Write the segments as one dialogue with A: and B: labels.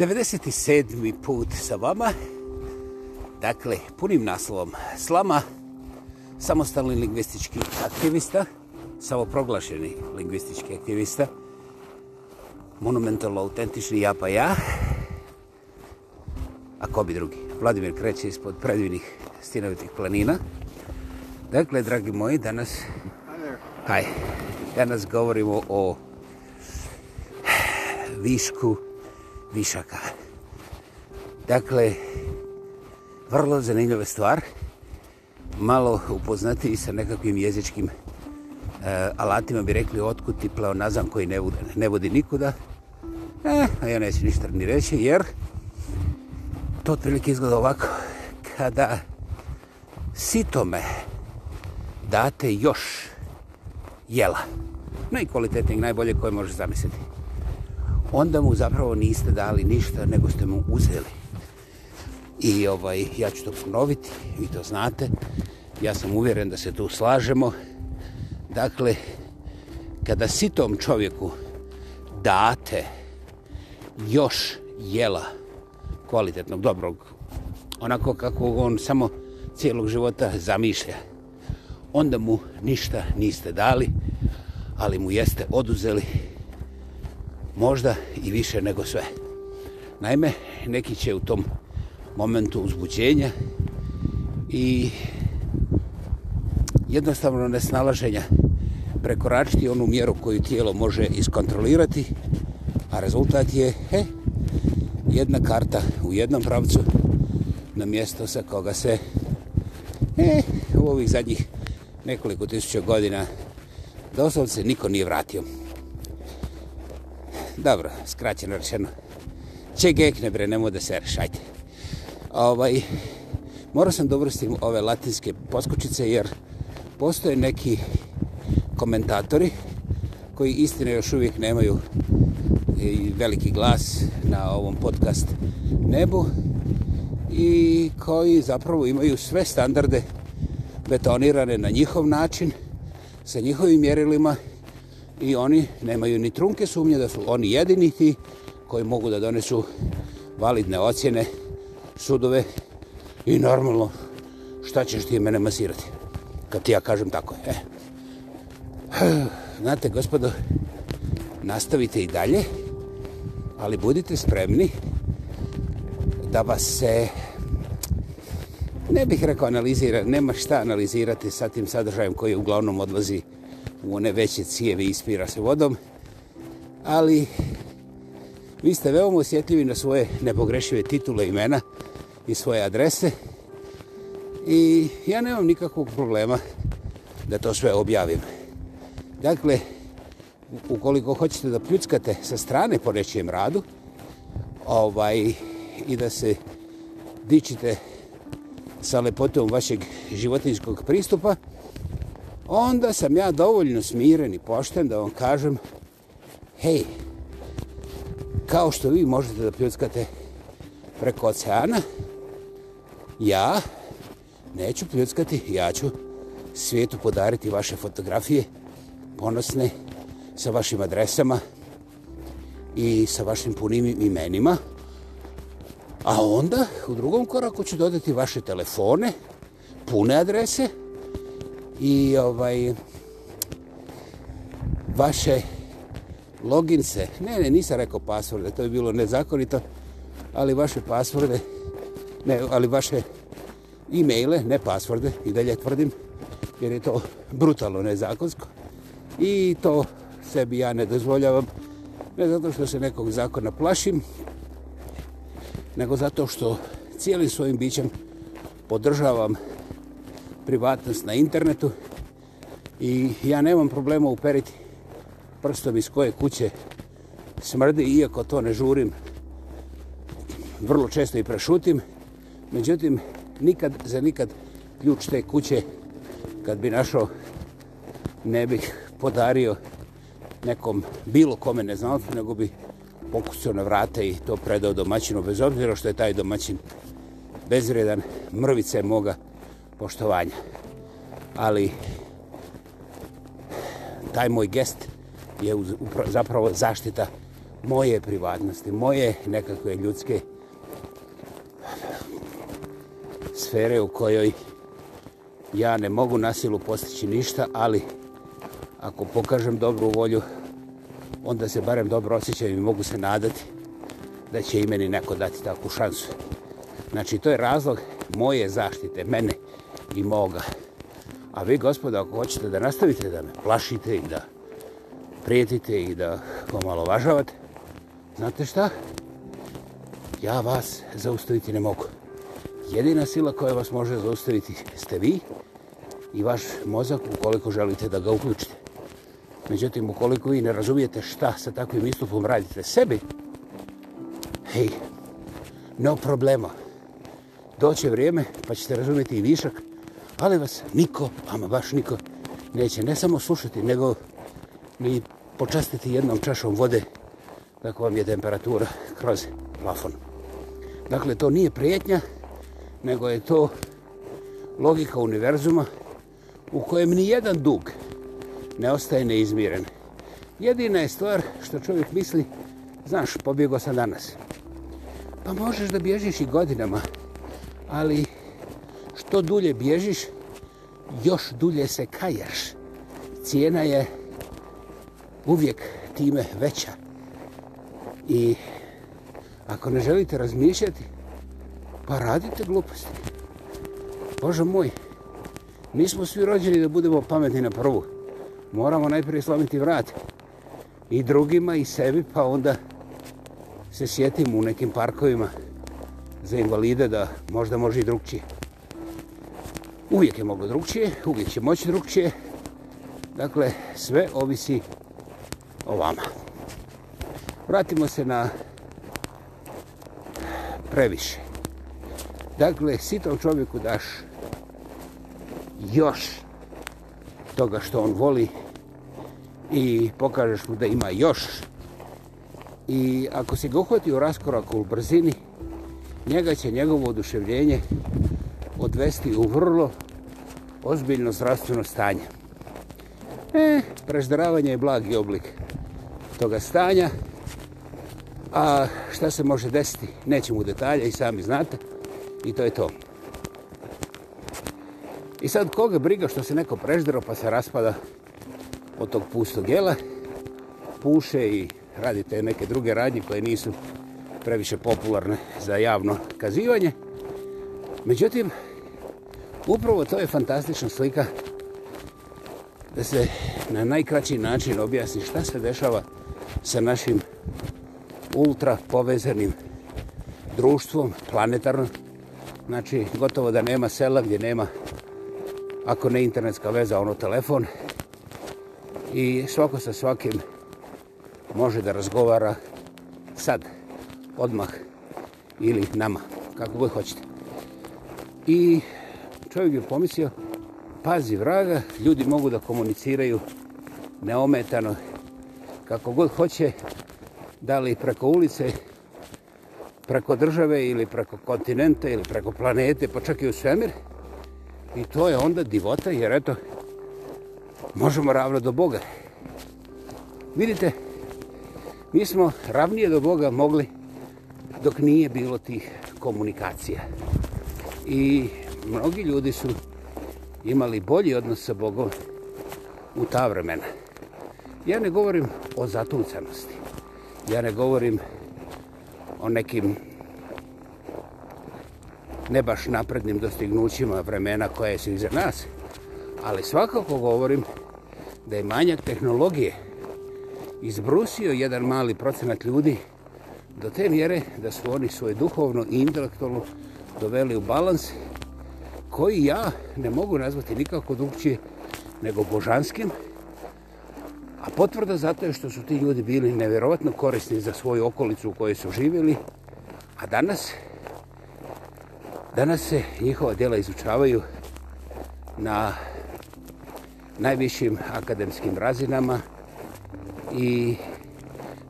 A: 97. put sa vama. Dakle, punim naslovom Slama, samostalni lingvistički aktivista, samo proglašeni lingvistički aktivista, monumentalno autentični ja pa ja, a ko bi drugi? Vladimir kreće ispod predivnih stinovitih planina. Dakle, dragi moji, danas... Hi, Danas govorimo o višku višaka. Dakle, vrlo zanimljiva stvar, malo upoznati sa nekakvim jezičkim e, alatima bi rekli otkud ti pleonazam koji ne, vode, ne vodi nikuda. E, a ja neću ništa ni reći jer to otprilike izgleda ovako. Kada sitome date još jela, najkvalitetnijeg, najbolje koje možeš zamisliti onda mu zapravo niste dali ništa nego ste mu uzeli. I ovaj, ja ću to ponoviti, vi to znate, ja sam uvjeren da se tu slažemo. Dakle, kada sitom čovjeku date još jela kvalitetnog, dobrog, onako kako on samo cijelog života zamišlja, onda mu ništa niste dali, ali mu jeste oduzeli možda i više nego sve. Naime, neki će u tom momentu uzbuđenja i jednostavno nesnalaženja prekoračiti onu mjeru koju tijelo može iskontrolirati, a rezultat je he, jedna karta u jednom pravcu na mjesto sa koga se he, u ovih zadnjih nekoliko tisuća godina doslovce niko nije vratio dobro, skraćeno rečeno. Če gekne bre, nemo da se rešajte. Ovaj, morao sam dobrosti ove latinske poskočice jer postoje neki komentatori koji istine još uvijek nemaju veliki glas na ovom podcast nebu i koji zapravo imaju sve standarde betonirane na njihov način sa njihovim mjerilima i oni nemaju ni trunke sumnje da su oni jedini ti koji mogu da donesu validne ocjene, sudove i normalno šta ćeš ti mene masirati kad ti ja kažem tako. E. Znate, gospodo, nastavite i dalje, ali budite spremni da vas se ne bih rekao analizira, nema šta analizirati sa tim sadržajem koji uglavnom odlazi u one veće cijeve ispira se vodom, ali vi ste veoma osjetljivi na svoje nepogrešive titule imena i svoje adrese i ja nemam nikakvog problema da to sve objavim. Dakle, ukoliko hoćete da pljuckate sa strane po nečijem radu ovaj, i da se dičite sa lepotom vašeg životinskog pristupa, onda sam ja dovoljno smiren i pošten da vam kažem hej, kao što vi možete da pljuckate preko oceana, ja neću pljuckati, ja ću svijetu podariti vaše fotografije ponosne sa vašim adresama i sa vašim punim imenima. A onda u drugom koraku ću dodati vaše telefone, pune adrese, i ovaj vaše login se. Ne, ne, nisam rekao pasvorde, to je bilo nezakonito, ali vaše pasvorde, ne, ali vaše e-maile, ne pasvorde, i dalje tvrdim, jer je to brutalno nezakonsko. I to sebi ja ne dozvoljavam, ne zato što se nekog zakona plašim, nego zato što cijelim svojim bićem podržavam privatnost na internetu i ja nemam problema uperiti prstom iz koje kuće smrdi, iako to ne žurim, vrlo često i prešutim. Međutim, nikad za nikad ključ te kuće, kad bi našao, ne bih podario nekom bilo kome neznalci, nego bi pokusio na vrate i to predao domaćinu, bez obzira što je taj domaćin bezredan mrvice moga poštovanja. Ali taj moj gest je zapravo zaštita moje privatnosti, moje nekakve ljudske sfere u kojoj ja ne mogu nasilu postići ništa, ali ako pokažem dobru volju, onda se barem dobro osjećam i mogu se nadati da će i meni neko dati takvu šansu. Znači, to je razlog moje zaštite, mene, i moga. A vi, gospoda, ako hoćete da nastavite da me plašite i da prijetite i da pomalo važavate, znate šta? Ja vas zaustaviti ne mogu. Jedina sila koja vas može zaustaviti ste vi i vaš mozak ukoliko želite da ga uključite. Međutim, ukoliko vi ne razumijete šta sa takvim istupom radite sebi, hej, no problema. Doće vrijeme pa ćete razumjeti i višak ali vas niko, vama baš niko, neće ne samo slušati, nego ni počastiti jednom čašom vode kako vam je temperatura kroz plafon. Dakle, to nije prijetnja, nego je to logika univerzuma u kojem ni jedan dug ne ostaje neizmiren. Jedina je stvar što čovjek misli, znaš, pobjegao sam danas. Pa možeš da bježiš i godinama, ali što dulje bježiš, još dulje se kajaš. Cijena je uvijek time veća. I ako ne želite razmišljati, pa radite gluposti. Bože moj, nismo svi rođeni da budemo pametni na prvu. Moramo najprije slaviti vrat i drugima i sebi, pa onda se sjetim u nekim parkovima za invalide da možda može i drugčije uvijek je moglo drugčije, uvijek će moći drugčije. Dakle, sve ovisi o vama. Vratimo se na previše. Dakle, sitom čovjeku daš još toga što on voli i pokažeš mu da ima još. I ako se ga uhvati u raskoraku u brzini, njega će njegovo oduševljenje odvesti u vrlo ozbiljno zdravstveno stanje. E, preždravanje je blagi oblik toga stanja, a šta se može desiti, nećemo u detalje i sami znate, i to je to. I sad koga briga što se neko preždero pa se raspada od tog pustog jela, puše i radite neke druge radnje koje nisu previše popularne za javno kazivanje. Međutim, Upravo to je fantastična slika da se na najkraći način objasni šta se dešava sa našim ultra povezanim društvom planetarno. Znači, gotovo da nema sela gdje nema, ako ne internetska veza, ono telefon. I svako sa svakim može da razgovara sad, odmah ili nama, kako god hoćete. I čovjek je pomislio, pazi vraga, ljudi mogu da komuniciraju neometano kako god hoće, da li preko ulice, preko države ili preko kontinenta ili preko planete, pa čak i u svemir. I to je onda divota jer eto, možemo ravno do Boga. Vidite, mi smo ravnije do Boga mogli dok nije bilo tih komunikacija. I mnogi ljudi su imali bolji odnos sa Bogom u ta vremena. Ja ne govorim o zatucanosti. Ja ne govorim o nekim ne baš naprednim dostignućima vremena koje su iza nas, ali svakako govorim da je manjak tehnologije izbrusio jedan mali procenat ljudi do te mjere da su oni svoje duhovno i intelektualno doveli u balans koji ja ne mogu nazvati nikako drugčije nego božanskim, a potvrda zato je što su ti ljudi bili nevjerovatno korisni za svoju okolicu u kojoj su živjeli, a danas, danas se njihova djela izučavaju na najvišim akademskim razinama i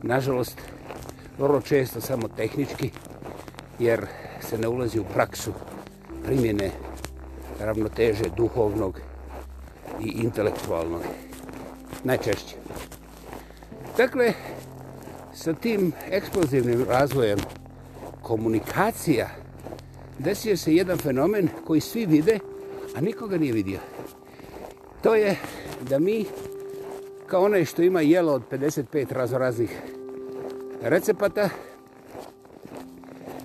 A: nažalost vrlo često samo tehnički jer se ne ulazi u praksu primjene ravnoteže duhovnog i intelektualnog. Najčešće. Dakle, sa tim eksplozivnim razvojem komunikacija desio se jedan fenomen koji svi vide, a nikoga nije vidio. To je da mi, kao onaj što ima jelo od 55 razoraznih recepata,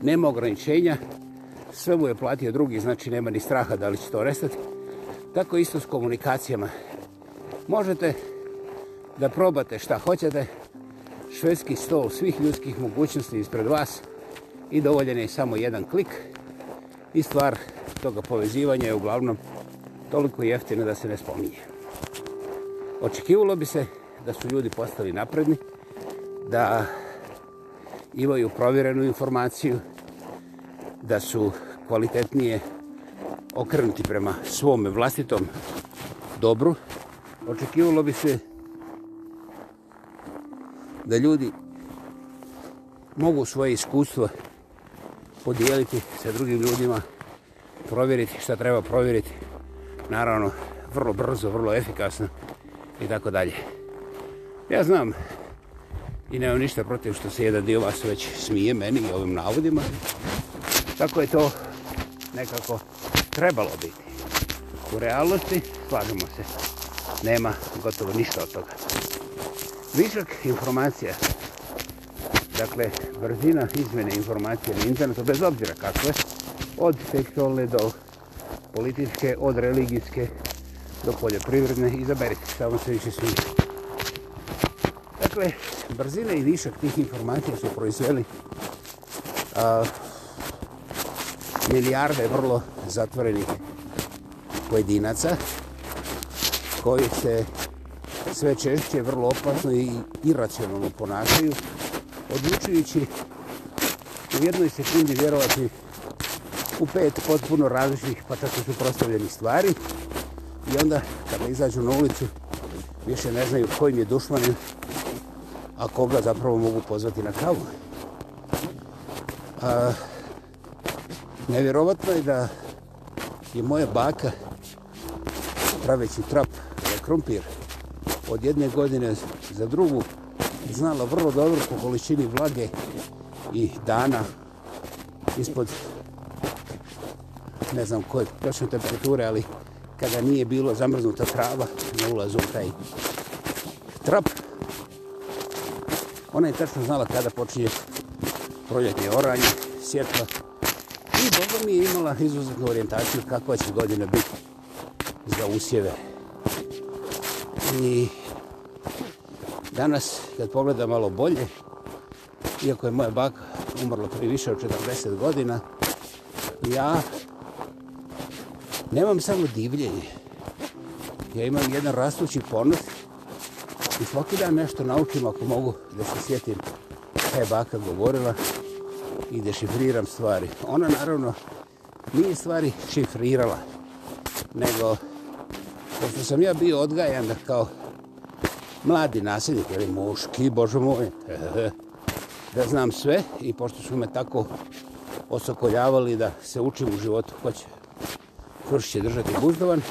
A: nema ograničenja, sve mu je platio drugi, znači nema ni straha da li će to restati. Tako isto s komunikacijama. Možete da probate šta hoćete, švedski stol svih ljudskih mogućnosti ispred vas i dovoljen je samo jedan klik i stvar toga povezivanja je uglavnom toliko jeftina da se ne spominje. Očekivalo bi se da su ljudi postali napredni, da imaju provjerenu informaciju, da su kvalitetnije okrenuti prema svome vlastitom dobru. Očekivalo bi se da ljudi mogu svoje iskustvo podijeliti sa drugim ljudima, provjeriti šta treba provjeriti, naravno vrlo brzo, vrlo efikasno i tako dalje. Ja znam i nemam ništa protiv što se jedan dio vas već smije meni i ovim navodima. Tako je to nekako trebalo biti. U realnosti, slažemo se, nema gotovo ništa od toga. Višak informacija, dakle, brzina izmjene informacije na internetu, bez obzira kakve, od seksualne do političke, od religijske do poljoprivredne, izaberite, samo se više svi. Dakle, brzina i višak tih informacija su proizveli a, milijarde vrlo zatvorenih pojedinaca koji se sve češće vrlo opasno i iracionalno ponašaju odlučujući u jednoj sekundi vjerovati u pet potpuno različitih pa tako suprostavljenih stvari i onda kada izađu na ulicu više ne znaju kojim je dušmanim a koga zapravo mogu pozvati na kavu. A, uh, Nevjerovatno je da je moja baka praveći trap za krumpir od jedne godine za drugu znala vrlo dobro po količini vlage i dana ispod ne znam koje točne temperature, ali kada nije bilo zamrznuta trava na ulazu u taj trap, ona je tačno znala kada počinje proljetnje oranje, sjetla, Boga mi je imala izuzetnu orijentaciju kakva će godina biti za usjeve. I danas, kad pogledam malo bolje, iako je moja baka umrla prije više od 40 godina, ja nemam samo divljenje. Ja imam jedan rastući ponos i svaki dan nešto naučim ako mogu da se sjetim kada je baka govorila i dešifriram stvari. Ona naravno nije stvari šifrirala, nego pošto sam ja bio odgajan da kao mladi nasljednik ili muški, bože moj, da znam sve i pošto su me tako osokoljavali da se učim u životu ko će čvršće držati buzdovan,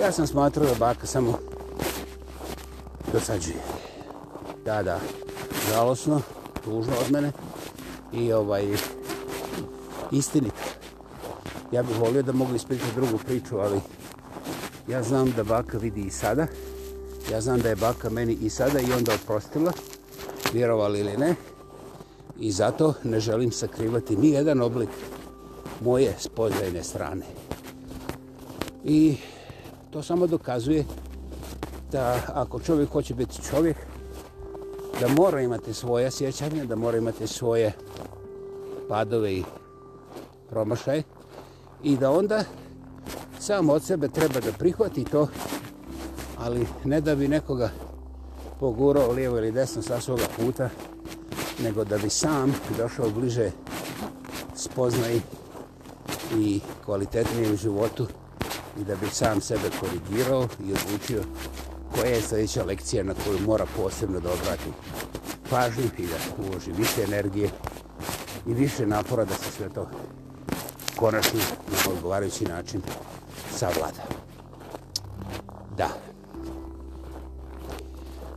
A: ja sam smatrao da baka samo dosađuje. Da, da, žalosno, tužno od mene, i ovaj istinit. Ja bih volio da mogu ispričati drugu priču, ali ja znam da baka vidi i sada. Ja znam da je baka meni i sada i onda oprostila, vjerovali ili ne. I zato ne želim sakrivati ni jedan oblik moje spoljene strane. I to samo dokazuje da ako čovjek hoće biti čovjek, da mora imati svoje sjećanje, da mora imati svoje padove i promašaje i da onda sam od sebe treba da prihvati to, ali ne da bi nekoga pogurao lijevo ili desno sa svoga puta, nego da bi sam došao bliže spoznaj i kvalitetnije u životu i da bi sam sebe korigirao i odlučio koja je sljedeća lekcija na koju mora posebno da obratim pažnju i da uloži više energije i više napora da se sve to konačno na odgovarajući način savlada. Da.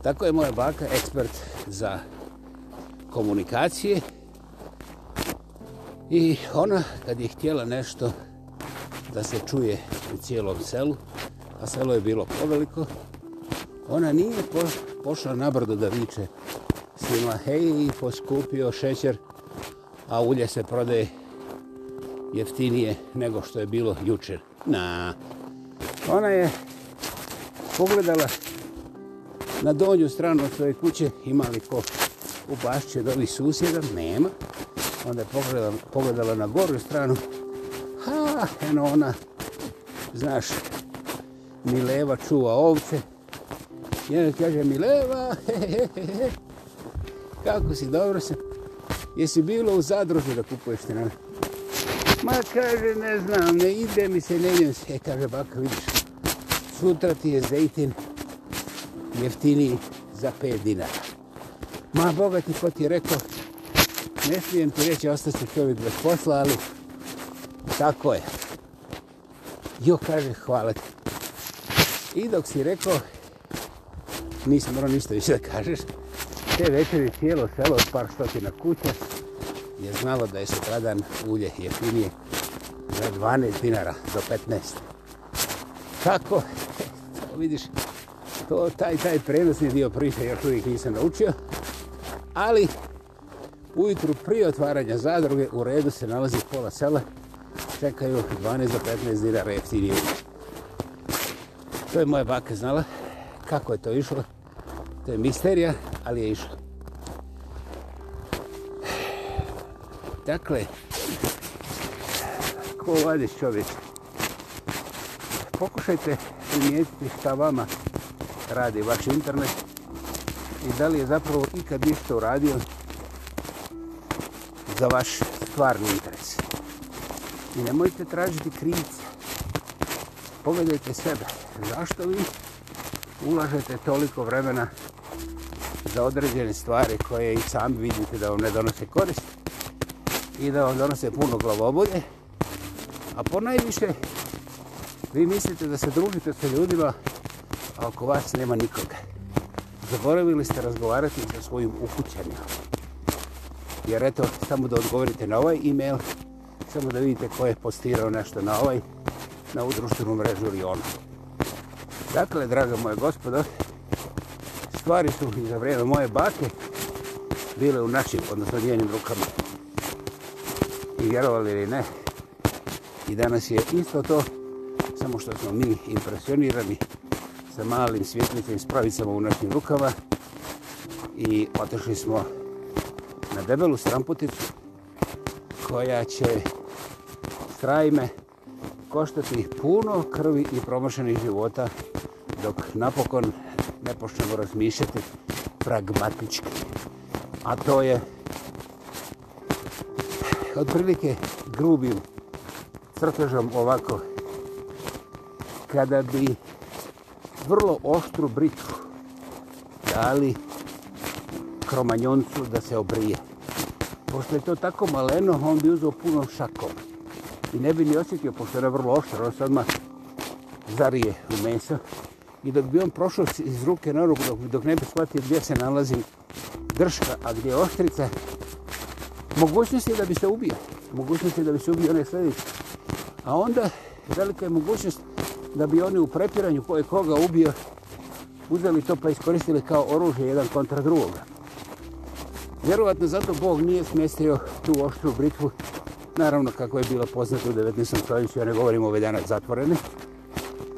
A: Tako je moja baka ekspert za komunikacije i ona kad je htjela nešto da se čuje u cijelom selu, a selo je bilo poveliko, ona nije pošla na brdo da viče svima, hej, poskupio šećer, a ulje se prodaje jeftinije nego što je bilo jučer. Na. Ona je pogledala na donju stranu svoje kuće, ima li ko u bašće od ovih susjeda, nema. Onda je pogledala, pogledala na goru stranu, ha, eno ona, znaš, Mileva čuva ovce. Jedan kaže, Mileva, he, he, he, he. kako si, dobro se jesi bilo u zadruži da kupuješ te nalepke? Ma kaže, ne znam, ne ide mi se, ne idem se. E, kaže, baka, vidiš, sutra ti je zejtin jeftini za 5 dinara. Ma, Boga ti, ko ti je rekao, ne smijem ti reći, ostati se čovjek bez posla, ali tako je. Jo, kaže, hvala ti. I dok si rekao, nisam morao ništa više da kažeš, te večeri cijelo selo od par stotina kuća je znalo da je sutradan ulje jeftinije za 12 dinara do 15. Kako? To vidiš, to, taj, taj prenosni dio priče još uvijek nisam naučio, ali ujutru prije otvaranja zadruge u redu se nalazi pola sela, čekaju 12 do 15 dinara jeftinije. To je moja baka znala kako je to išlo. To je misterija, ali je išlo. Dakle, ko vadi čovjek? Pokušajte primijetiti šta vama radi vaš internet i da li je zapravo ikad ništa uradio za vaš stvarni interes. I nemojte tražiti krivice. Pogledajte sebe. Zašto vi ulažete toliko vremena za određene stvari koje i sami vidite da vam ne donose korist i da vam donose puno glavobolje. A ponajviše vi mislite da se družite sa ljudima, a oko vas nema nikoga. Zaboravili ste razgovarati sa svojim ukućanima. Jer eto, samo da odgovorite na ovaj e-mail, samo da vidite ko je postirao nešto na ovaj, na udruštvenu mrežu ili ono. Dakle, draga moje gospodo, stvari su i za vrijeme moje bake bile u našim, odnosno njenim rukama. I vjerovali li ne. I danas je isto to, samo što smo mi impresionirani sa malim svjetlicim spravicama u našim rukama i otešli smo na debelu stramputicu koja će strajme koštati puno krvi i promašenih života dok napokon ne počnemo razmišljati pragmatički. A to je otprilike grubim crtežom ovako kada bi vrlo oštru britvu dali kromanjoncu da se obrije. Pošto je to tako maleno, on bi uzao puno šakom. I ne bi ni osjetio, pošto je vrlo oštro, on se odmah zarije u meso i dok bi on prošao iz ruke na ruku, dok, dok ne bi shvatio gdje se nalazi drška, a gdje je oštrica, mogućnost je da bi se ubio. Mogućnost je da bi se ubio onaj sljedeći. A onda velika je mogućnost da bi oni u prepiranju koje koga ubio uzeli to pa iskoristili kao oružje jedan kontra drugoga. Vjerovatno zato Bog nije smestio tu oštru britvu, naravno kako je bilo poznato u 19. stoljeću, ja ne govorim ove danas zatvorene,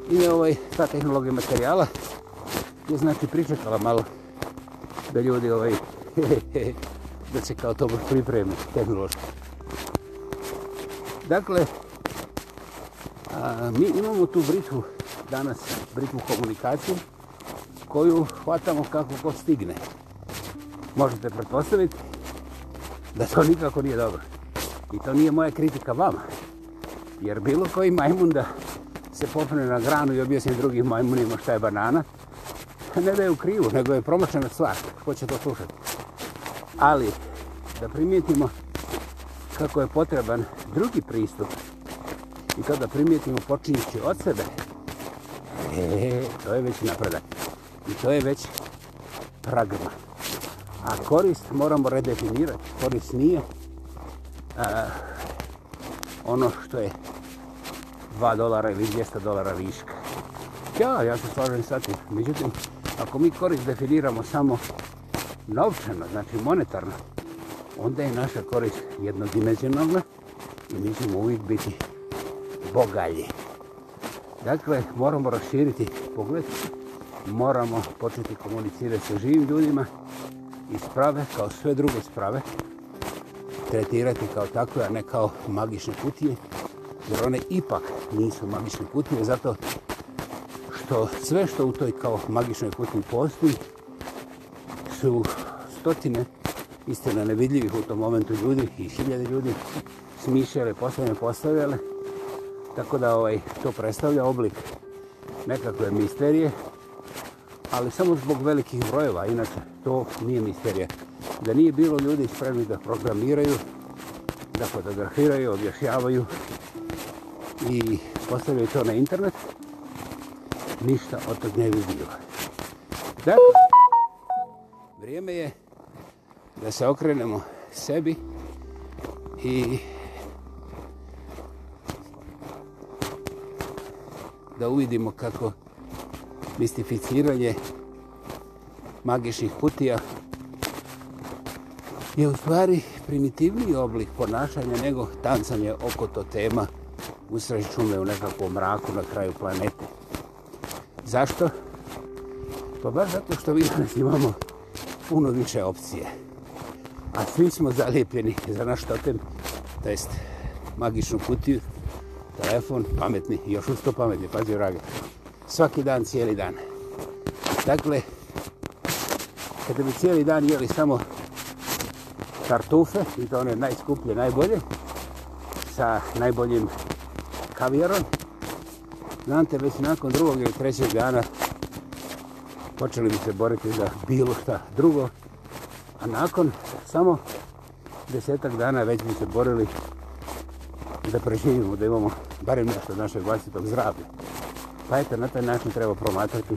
A: i ovaj, ta tehnologija materijala je znači pričekala malo da ljudi ovaj, da se kao to pripremi tehnološki. Dakle, a, mi imamo tu britvu danas, britvu komunikaciju koju hvatamo kako ko stigne. Možete pretpostaviti da to nikako nije dobro. I to nije moja kritika vama. Jer bilo koji majmun da se popne na granu i objasni drugim majmunima šta je banana. Ne da je u krivu, nego je promačena stvar. Ko će to slušati? Ali, da primijetimo kako je potreban drugi pristup i to da primijetimo počinjući od sebe, e, to je već napredak. I to je već pragma. A korist moramo redefinirati. Korist nije a, ono što je 2 dolara ili 200 dolara viška. Ja, ja se slažem sa tim. Međutim, ako mi korist definiramo samo novčano, znači monetarno, onda je naša korist jednodimenzionalna i mi ćemo uvijek biti bogalji. Dakle, moramo raširiti pogled, moramo početi komunicirati sa živim ljudima i sprave, kao sve druge sprave, tretirati kao takve, a ne kao magične kutije, jer one ipak nisu magične kutije, zato što sve što u toj kao magičnoj kutiji postoji su stotine istina nevidljivih u tom momentu ljudi i hiljade ljudi smišljale, postavljene, postavljale. Tako da ovaj, to predstavlja oblik nekakve misterije, ali samo zbog velikih brojeva, inače to nije misterija. Da nije bilo ljudi spremni da programiraju, da fotografiraju, objašnjavaju, i postavio to na internet, ništa od tog ne bi bilo. Dakle, vrijeme je da se okrenemo sebi i da uvidimo kako mistificiranje magičnih putija je u stvari primitivniji oblik ponašanja nego tancanje oko to tema usred čume u nekakvom mraku na kraju planete. Zašto? Pa baš zato što mi danas imamo puno više opcije. A svi smo zalijepjeni za naš totem, to jest magičnu kutiju, telefon, pametni, još usto pametni, pazi vrage. Svaki dan, cijeli dan. Dakle, kada bi cijeli dan jeli samo tartufe, i to one najskuplje, najbolje, sa najboljim kavijerom. Znate, već nakon drugog ili trećeg dana počeli bi se boriti za bilo šta drugo, a nakon samo desetak dana već bi se borili da preživimo, da imamo barem nešto našeg vlastitog zdravlja. Pa eto, na taj način treba promatrati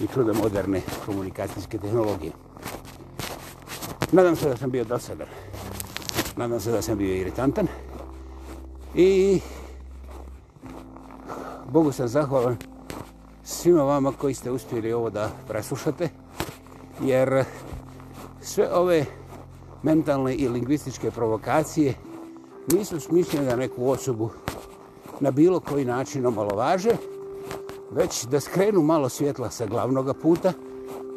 A: i čuda moderne komunikacijske tehnologije. Nadam se da sam bio dosadar. Nadam se da sam bio iritantan. I Bogu sam zahvalan svima vama koji ste uspjeli ovo da preslušate, jer sve ove mentalne i lingvističke provokacije nisu smišljene da neku osobu na bilo koji način omalovaže, već da skrenu malo svjetla sa glavnoga puta,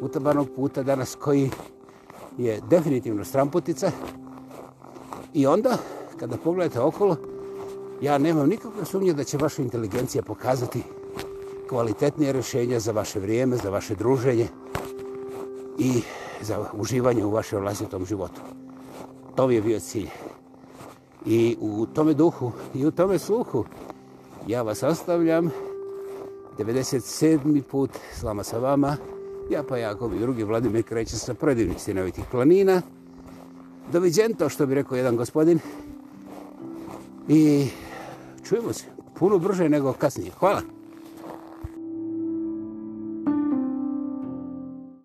A: utabanog puta danas koji je definitivno stramputica. I onda, kada pogledate okolo, Ja nemam nikakve sumnje da će vaša inteligencija pokazati kvalitetnije rješenja za vaše vrijeme, za vaše druženje i za uživanje u vašem vlastitom životu. To mi je bio cilj. I u tome duhu i u tome sluhu ja vas ostavljam 97. put slama sa vama. Ja pa Jakob i drugi Vladimir kreće sa predivnih sinovitih planina. Doviđen to što bi rekao jedan gospodin. I čujemo se puno brže nego kasnije. Hvala.